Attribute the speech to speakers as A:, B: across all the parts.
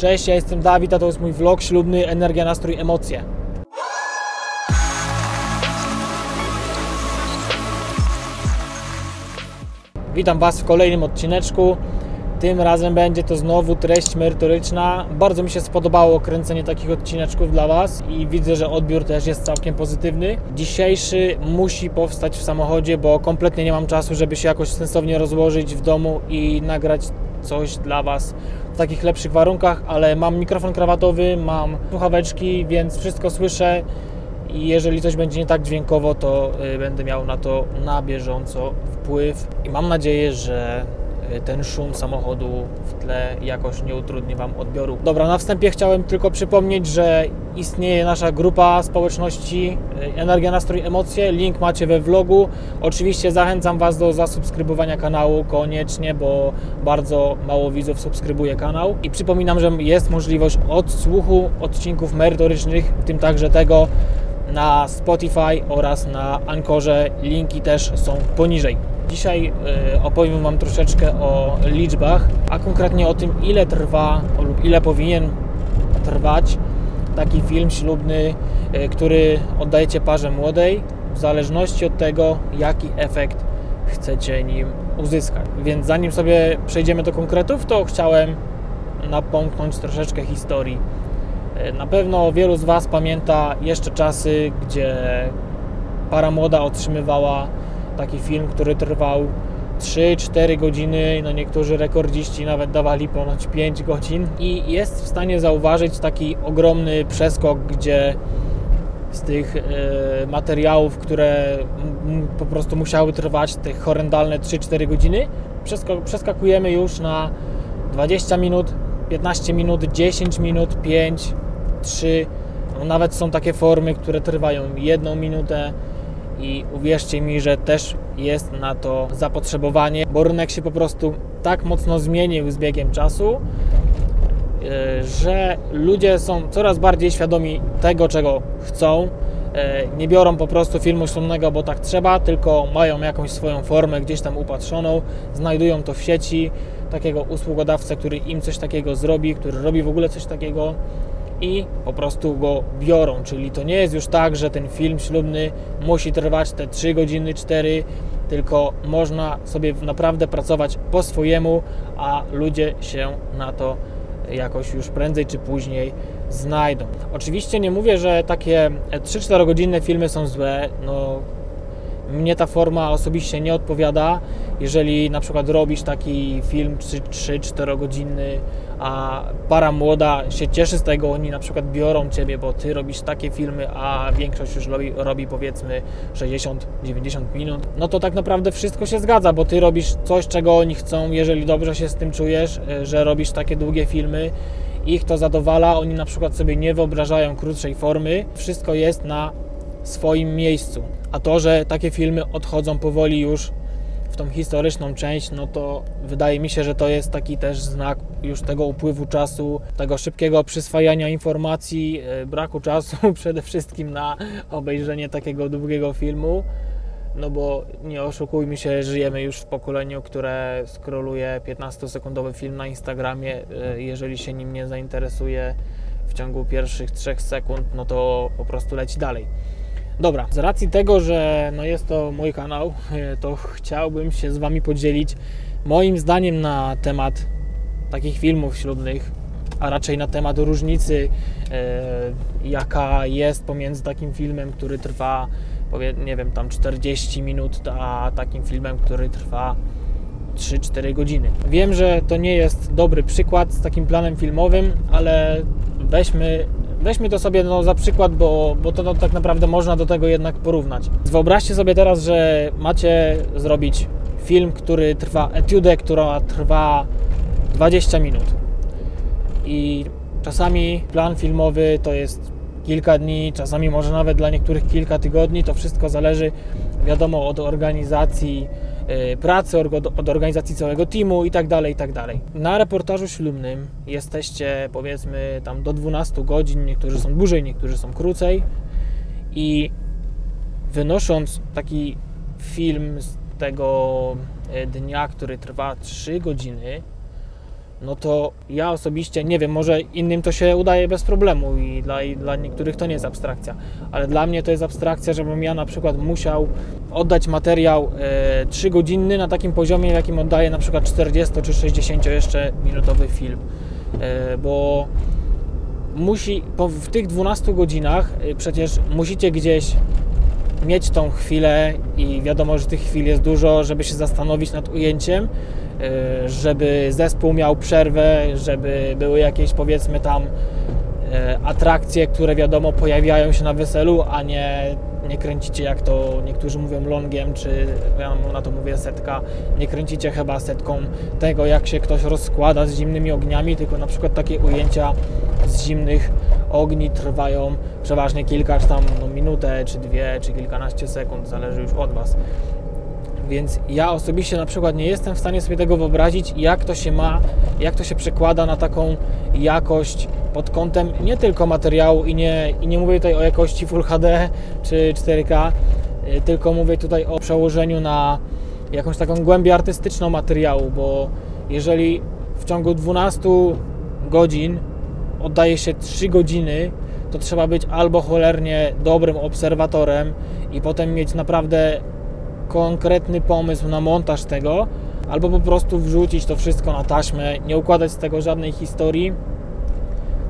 A: Cześć, ja jestem Dawid, a to jest mój vlog ślubny Energia, Nastrój, Emocje. Witam Was w kolejnym odcineczku. Tym razem będzie to znowu treść merytoryczna. Bardzo mi się spodobało kręcenie takich odcineczków dla Was i widzę, że odbiór też jest całkiem pozytywny. Dzisiejszy musi powstać w samochodzie, bo kompletnie nie mam czasu, żeby się jakoś sensownie rozłożyć w domu i nagrać coś dla Was takich lepszych warunkach, ale mam mikrofon krawatowy, mam słuchaweczki, więc wszystko słyszę i jeżeli coś będzie nie tak dźwiękowo, to y, będę miał na to na bieżąco wpływ i mam nadzieję, że ten szum samochodu w tle jakoś nie utrudni Wam odbioru. Dobra, na wstępie chciałem tylko przypomnieć, że istnieje nasza grupa społeczności y, Energia, Nastrój, Emocje. Link macie we vlogu. Oczywiście zachęcam Was do zasubskrybowania kanału koniecznie, bo bardzo mało widzów subskrybuje kanał. I przypominam, że jest możliwość odsłuchu odcinków merytorycznych, w tym także tego na Spotify oraz na Ankorze. Linki też są poniżej. Dzisiaj y, opowiem Wam troszeczkę o liczbach, a konkretnie o tym, ile trwa lub ile powinien trwać taki film ślubny, y, który oddajecie parze młodej, w zależności od tego, jaki efekt chcecie nim uzyskać. Więc zanim sobie przejdziemy do konkretów, to chciałem napomknąć troszeczkę historii na pewno wielu z Was pamięta jeszcze czasy, gdzie para młoda otrzymywała taki film, który trwał 3-4 godziny, no niektórzy rekordziści nawet dawali ponoć 5 godzin. I jest w stanie zauważyć taki ogromny przeskok, gdzie z tych e, materiałów, które po prostu musiały trwać te horrendalne 3-4 godziny, przeskakujemy już na 20 minut, 15 minut, 10 minut, 5, 3, no nawet są takie formy, które trwają jedną minutę i uwierzcie mi, że też jest na to zapotrzebowanie, bo rynek się po prostu tak mocno zmienił z biegiem czasu, e, że ludzie są coraz bardziej świadomi tego, czego chcą. E, nie biorą po prostu filmu ślubnego, bo tak trzeba, tylko mają jakąś swoją formę gdzieś tam upatrzoną, znajdują to w sieci, takiego usługodawcę, który im coś takiego zrobi, który robi w ogóle coś takiego i po prostu go biorą. Czyli to nie jest już tak, że ten film ślubny musi trwać te 3 godziny, 4, tylko można sobie naprawdę pracować po swojemu, a ludzie się na to jakoś już prędzej czy później znajdą. Oczywiście nie mówię, że takie 3-4 godzinne filmy są złe. No, mnie ta forma osobiście nie odpowiada. Jeżeli na przykład robisz taki film 3-4 godzinny, a para młoda się cieszy z tego, oni na przykład biorą Ciebie, bo Ty robisz takie filmy, a większość już robi, robi powiedzmy 60-90 minut, no to tak naprawdę wszystko się zgadza, bo Ty robisz coś, czego oni chcą, jeżeli dobrze się z tym czujesz, e, że robisz takie długie filmy, ich to zadowala, oni na przykład sobie nie wyobrażają krótszej formy, wszystko jest na swoim miejscu. A to, że takie filmy odchodzą powoli już tą historyczną część, no to wydaje mi się, że to jest taki też znak już tego upływu czasu, tego szybkiego przyswajania informacji, e, braku czasu przede wszystkim na obejrzenie takiego długiego filmu. No bo nie oszukujmy się, żyjemy już w pokoleniu, które skroluje 15-sekundowy film na Instagramie. E, jeżeli się nim nie zainteresuje w ciągu pierwszych 3 sekund, no to po prostu leci dalej. Dobra, z racji tego, że no jest to mój kanał, to chciałbym się z Wami podzielić moim zdaniem na temat takich filmów ślubnych, a raczej na temat różnicy, e, jaka jest pomiędzy takim filmem, który trwa, nie wiem, tam 40 minut, a takim filmem, który trwa 3-4 godziny. Wiem, że to nie jest dobry przykład z takim planem filmowym, ale weźmy weźmy to sobie no, za przykład, bo, bo to no, tak naprawdę można do tego jednak porównać. Wyobraźcie sobie teraz, że macie zrobić film, który trwa, etiudę, która trwa 20 minut. I czasami plan filmowy to jest kilka dni, czasami może nawet dla niektórych kilka tygodni. To wszystko zależy, wiadomo, od organizacji pracy, od organizacji całego teamu i tak dalej, i tak dalej. Na reportażu ślubnym jesteście powiedzmy tam do 12 godzin, niektórzy są dłużej, niektórzy są krócej i wynosząc taki film z tego e, dnia, który trwa 3 godziny, no to ja osobiście nie wiem, może innym to się udaje bez problemu i dla, i dla niektórych to nie jest abstrakcja, ale dla mnie to jest abstrakcja, żebym ja na przykład musiał oddać materiał e, 3 godzinny na takim poziomie, jakim oddaję na przykład 40 czy 60 jeszcze minutowy film, e, bo musi, po, w tych 12 godzinach e, przecież musicie gdzieś mieć tą chwilę i wiadomo, że tych chwil jest dużo, żeby się zastanowić nad ujęciem, e, żeby zespół miał przerwę, żeby były jakieś powiedzmy tam e, atrakcje, które wiadomo pojawiają się na weselu, a nie, nie kręcicie jak to niektórzy mówią longiem, czy ja na to mówię setka, nie kręcicie chyba setką tego jak się ktoś rozkłada z zimnymi ogniami, tylko na przykład takie ujęcia z zimnych ogni trwają przeważnie kilka, czy tam no, minutę, czy dwie, czy kilkanaście sekund, zależy już od Was. Więc ja osobiście na przykład nie jestem w stanie sobie tego wyobrazić, jak to się ma, jak to się przekłada na taką jakość pod kątem nie tylko materiału i nie, i nie mówię tutaj o jakości Full HD czy 4K, y, tylko mówię tutaj o przełożeniu na jakąś taką głębię artystyczną materiału, bo jeżeli w ciągu 12 godzin oddaje się 3 godziny, to trzeba być albo cholernie dobrym obserwatorem i potem mieć naprawdę konkretny pomysł na montaż tego, albo po prostu wrzucić to wszystko na taśmę, nie układać z tego żadnej historii,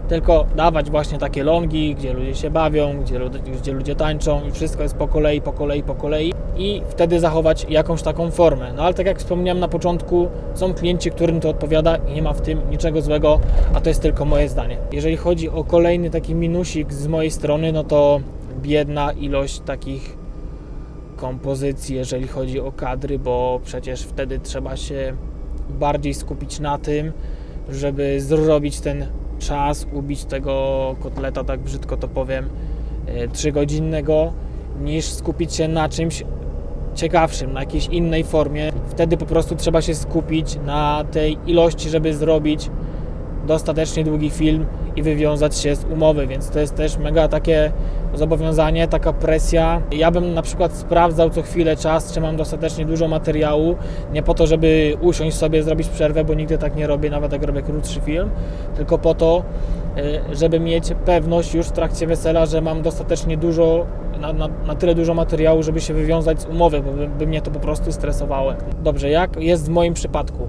A: tylko dawać właśnie takie longi, gdzie ludzie się bawią, gdzie, gdzie ludzie tańczą i wszystko jest po kolei, po kolei, po kolei i wtedy zachować jakąś taką formę. No ale tak jak wspomniałem na początku, są klienci, którym to odpowiada i nie ma w tym niczego złego, a to jest tylko moje zdanie. Jeżeli chodzi o kolejny taki minusik z mojej strony, no to biedna ilość takich kompozycji, jeżeli chodzi o kadry, bo przecież wtedy trzeba się bardziej skupić na tym, żeby zrobić ten czas, ubić tego kotleta, tak brzydko to powiem, trzygodzinnego, niż skupić się na czymś ciekawszym, na jakiejś innej formie. Wtedy po prostu trzeba się skupić na tej ilości, żeby zrobić dostatecznie długi film i wywiązać się z umowy, więc to jest też mega takie zobowiązanie, taka presja. Ja bym na przykład sprawdzał co chwilę czas, czy mam dostatecznie dużo materiału, nie po to, żeby usiąść sobie, zrobić przerwę, bo nigdy tak nie robię, nawet jak robię krótszy film, tylko po to, e, żeby mieć pewność już w trakcie wesela, że mam dostatecznie dużo, na, na, na tyle dużo materiału, żeby się wywiązać z umowy, bo by, by mnie to po prostu stresowało. Dobrze, jak jest w moim przypadku?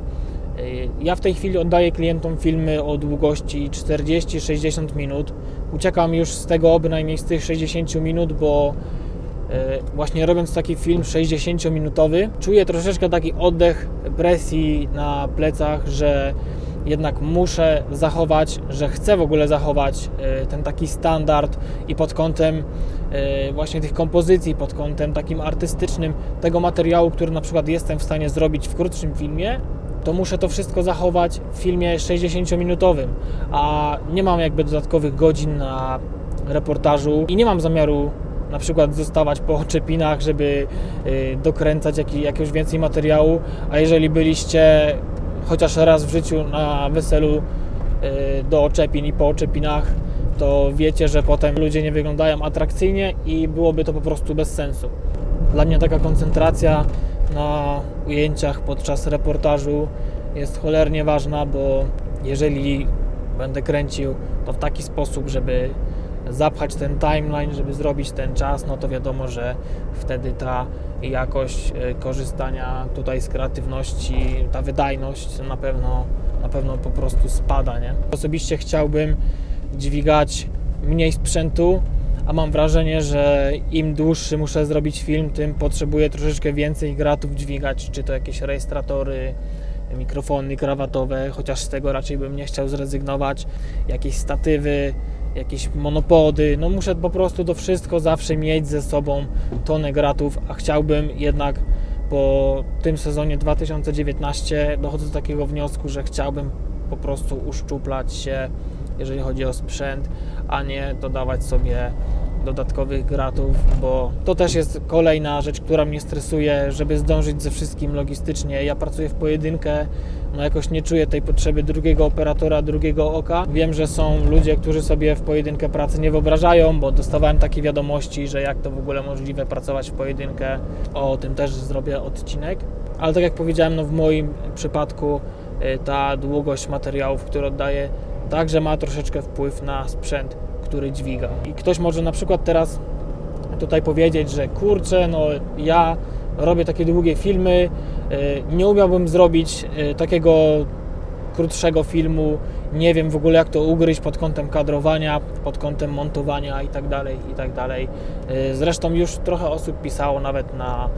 A: Y, ja w tej chwili oddaję klientom filmy o długości 40-60 minut. Uciekam już z tego bynajmniej z tych 60 minut, bo y, właśnie robiąc taki film 60-minutowy, czuję troszeczkę taki oddech presji na plecach, że jednak muszę zachować, że chcę w ogóle zachować y, ten taki standard i pod kątem właśnie tych kompozycji, pod kątem takim artystycznym tego materiału, który na przykład jestem w stanie zrobić w krótszym filmie, to muszę to wszystko zachować w filmie 60-minutowym, a nie mam jakby dodatkowych godzin na reportażu i nie mam zamiaru na przykład zostawać po oczepinach, żeby y, dokręcać jakiegoś więcej materiału, a jeżeli byliście chociaż raz w życiu na weselu y, do oczepin i po oczepinach, to wiecie, że potem ludzie nie wyglądają atrakcyjnie i byłoby to po prostu bez sensu. Dla mnie taka koncentracja na ujęciach podczas reportażu jest cholernie ważna, bo jeżeli będę kręcił to w taki sposób, żeby zapchać ten timeline, żeby zrobić ten czas, no to wiadomo, że wtedy ta jakość e, korzystania tutaj z kreatywności, ta wydajność na pewno, na pewno po prostu spada, nie? Osobiście chciałbym dźwigać mniej sprzętu, a mam wrażenie, że im dłuższy muszę zrobić film, tym potrzebuję troszeczkę więcej gratów dźwigać, czy to jakieś rejestratory, mikrofony krawatowe, chociaż z tego raczej bym nie chciał zrezygnować, jakieś statywy, jakieś monopody, no muszę po prostu to wszystko zawsze mieć ze sobą tonę gratów, a chciałbym jednak po tym sezonie 2019 dochodzę do takiego wniosku, że chciałbym po prostu uszczuplać się, jeżeli chodzi o sprzęt, a nie dodawać sobie dodatkowych gratów, bo to też jest kolejna rzecz, która mnie stresuje, żeby zdążyć ze wszystkim logistycznie. Ja pracuję w pojedynkę, no jakoś nie czuję tej potrzeby drugiego operatora, drugiego oka. Wiem, że są ludzie, którzy sobie w pojedynkę pracy nie wyobrażają, bo dostawałem takie wiadomości, że jak to w ogóle możliwe pracować w pojedynkę. O tym też zrobię odcinek. Ale tak jak powiedziałem, no w moim przypadku y, ta długość materiałów, które oddaję, także ma troszeczkę wpływ na sprzęt, który dźwiga. I ktoś może na przykład teraz tutaj powiedzieć, że kurczę, no ja robię takie długie filmy, y, nie umiałbym zrobić y, takiego krótszego filmu, nie wiem w ogóle jak to ugryźć pod kątem kadrowania, pod kątem montowania i tak dalej, tak. Y, Zresztą już trochę osób pisało nawet na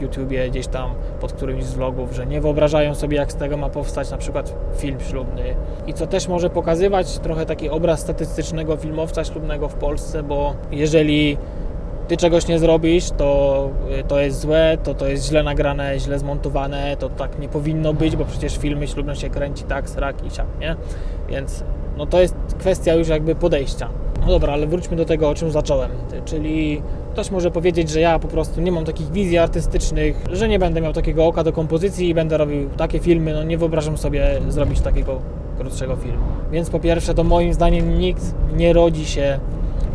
A: YouTubie gdzieś tam pod którymś z vlogów, że nie wyobrażają sobie jak z tego ma powstać na przykład film ślubny. I co też może pokazywać trochę taki obraz statystycznego filmowca ślubnego w Polsce, bo jeżeli ty czegoś nie zrobisz, to to jest złe, to to jest źle nagrane, źle zmontowane, to tak nie powinno być, bo przecież filmy ślubne się kręci tak, srak i siak, nie? Więc no to jest kwestia już jakby podejścia. No dobra, ale wróćmy do tego, o czym zacząłem. Czyli ktoś może powiedzieć, że ja po prostu nie mam takich wizji artystycznych, że nie będę miał takiego oka do kompozycji i będę robił takie filmy, no nie wyobrażam sobie zrobić takiego krótszego filmu. Więc po pierwsze, to moim zdaniem nikt nie rodzi się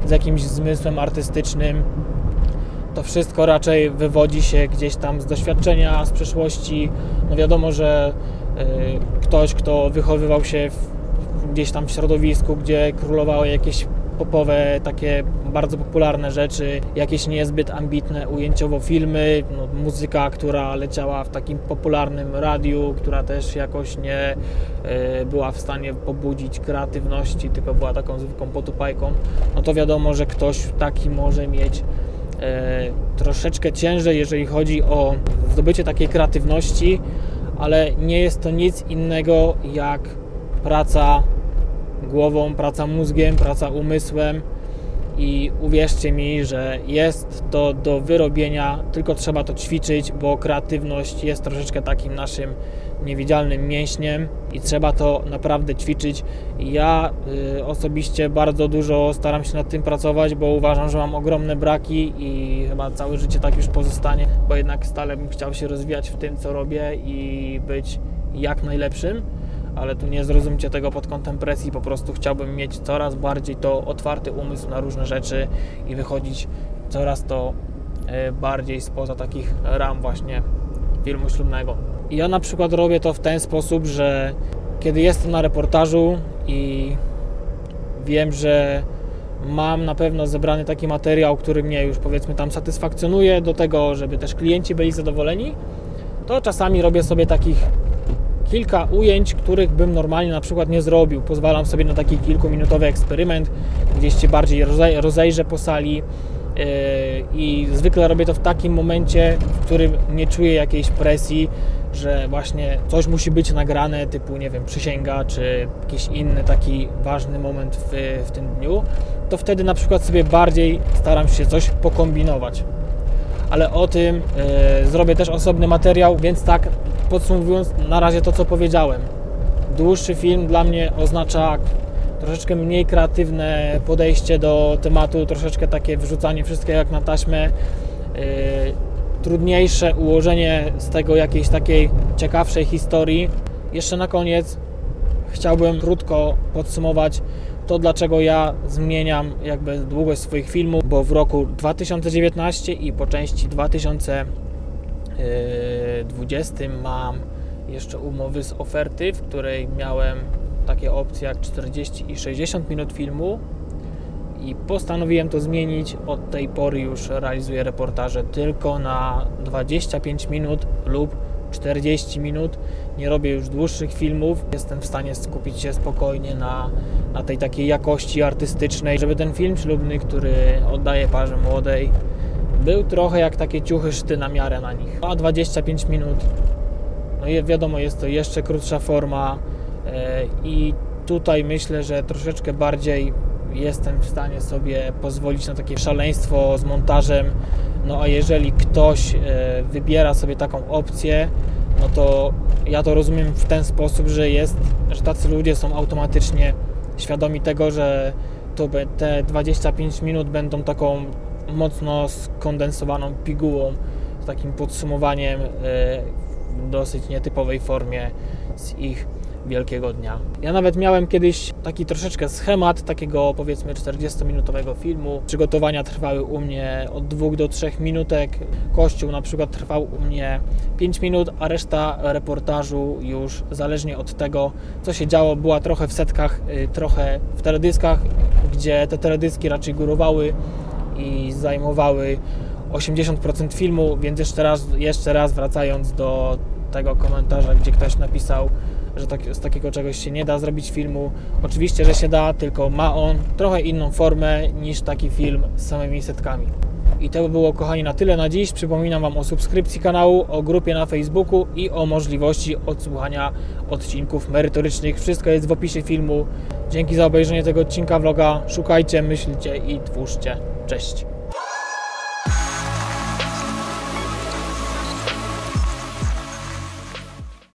A: z jakimś zmysłem artystycznym. To wszystko raczej wywodzi się gdzieś tam z doświadczenia, z przeszłości. No wiadomo, że y, ktoś, kto wychowywał się w, gdzieś tam w środowisku, gdzie królowały jakieś popowe, takie bardzo popularne rzeczy, jakieś niezbyt ambitne ujęciowo filmy, no, muzyka, która leciała w takim popularnym radiu, która też jakoś nie y, była w stanie pobudzić kreatywności, tylko była taką zwykłą potupajką, no to wiadomo, że ktoś taki może mieć y, troszeczkę ciężej, jeżeli chodzi o zdobycie takiej kreatywności, ale nie jest to nic innego jak praca głową, praca mózgiem, praca umysłem i uwierzcie mi, że jest to do wyrobienia, tylko trzeba to ćwiczyć, bo kreatywność jest troszeczkę takim naszym niewidzialnym mięśniem i trzeba to naprawdę ćwiczyć. Ja y, osobiście bardzo dużo staram się nad tym pracować, bo uważam, że mam ogromne braki i chyba całe życie tak już pozostanie, bo jednak stale bym chciał się rozwijać w tym, co robię i być jak najlepszym ale tu nie zrozumcie tego pod kątem presji, po prostu chciałbym mieć coraz bardziej to otwarty umysł na różne rzeczy i wychodzić coraz to e, bardziej spoza takich ram właśnie filmu ślubnego. I ja na przykład robię to w ten sposób, że kiedy jestem na reportażu i wiem, że mam na pewno zebrany taki materiał, który mnie już powiedzmy tam satysfakcjonuje do tego, żeby też klienci byli zadowoleni, to czasami robię sobie takich kilka ujęć, których bym normalnie na przykład nie zrobił. Pozwalam sobie na taki kilkuminutowy eksperyment, gdzieś się bardziej rozejrzę po sali yy, i zwykle robię to w takim momencie, w którym nie czuję jakiejś presji, że właśnie coś musi być nagrane, typu nie wiem, przysięga, czy jakiś inny taki ważny moment w, w tym dniu, to wtedy na przykład sobie bardziej staram się coś pokombinować ale o tym y, zrobię też osobny materiał, więc tak podsumowując na razie to co powiedziałem. Dłuższy film dla mnie oznacza troszeczkę mniej kreatywne podejście do tematu, troszeczkę takie wrzucanie wszystkiego jak na taśmę, y, trudniejsze ułożenie z tego jakiejś takiej ciekawszej historii. Jeszcze na koniec chciałbym krótko podsumować to dlaczego ja zmieniam jakby długość swoich filmów, bo w roku 2019 i po części 2020 mam jeszcze umowy z oferty, w której miałem takie opcje jak 40 i 60 minut filmu i postanowiłem to zmienić. Od tej pory już realizuję reportaże tylko na 25 minut lub 40 minut. Nie robię już dłuższych filmów. Jestem w stanie skupić się spokojnie na, na tej takiej jakości artystycznej, żeby ten film ślubny, który oddaję parze młodej, był trochę jak takie ciuchy szty na miarę na nich. A 25 minut, no i wiadomo, jest to jeszcze krótsza forma e, i tutaj myślę, że troszeczkę bardziej jestem w stanie sobie pozwolić na takie szaleństwo z montażem. No a jeżeli ktoś e, wybiera sobie taką opcję, no to ja to rozumiem w ten sposób, że jest, że tacy ludzie są automatycznie świadomi tego, że to te 25 minut będą taką mocno skondensowaną pigułą, z takim podsumowaniem e, w dosyć nietypowej formie z ich wielkiego dnia. Ja nawet miałem kiedyś taki troszeczkę schemat takiego powiedzmy 40-minutowego filmu. Przygotowania trwały u mnie od 2 do 3 minutek. Kościół na przykład trwał u mnie 5 minut, a reszta reportażu już zależnie od tego, co się działo, była trochę w setkach, y, trochę w teledyskach, gdzie te teledyski raczej górowały i zajmowały 80% filmu, więc jeszcze raz, jeszcze raz wracając do tego komentarza, gdzie ktoś napisał, że tak, z takiego czegoś się nie da zrobić filmu. Oczywiście, że się da, tylko ma on trochę inną formę niż taki film z samymi setkami. I to by było, kochani, na tyle na dziś. Przypominam Wam o subskrypcji kanału, o grupie na Facebooku i o możliwości odsłuchania odcinków merytorycznych. Wszystko jest w opisie filmu. Dzięki za obejrzenie tego odcinka vloga. Szukajcie, myślcie i twórzcie. Cześć.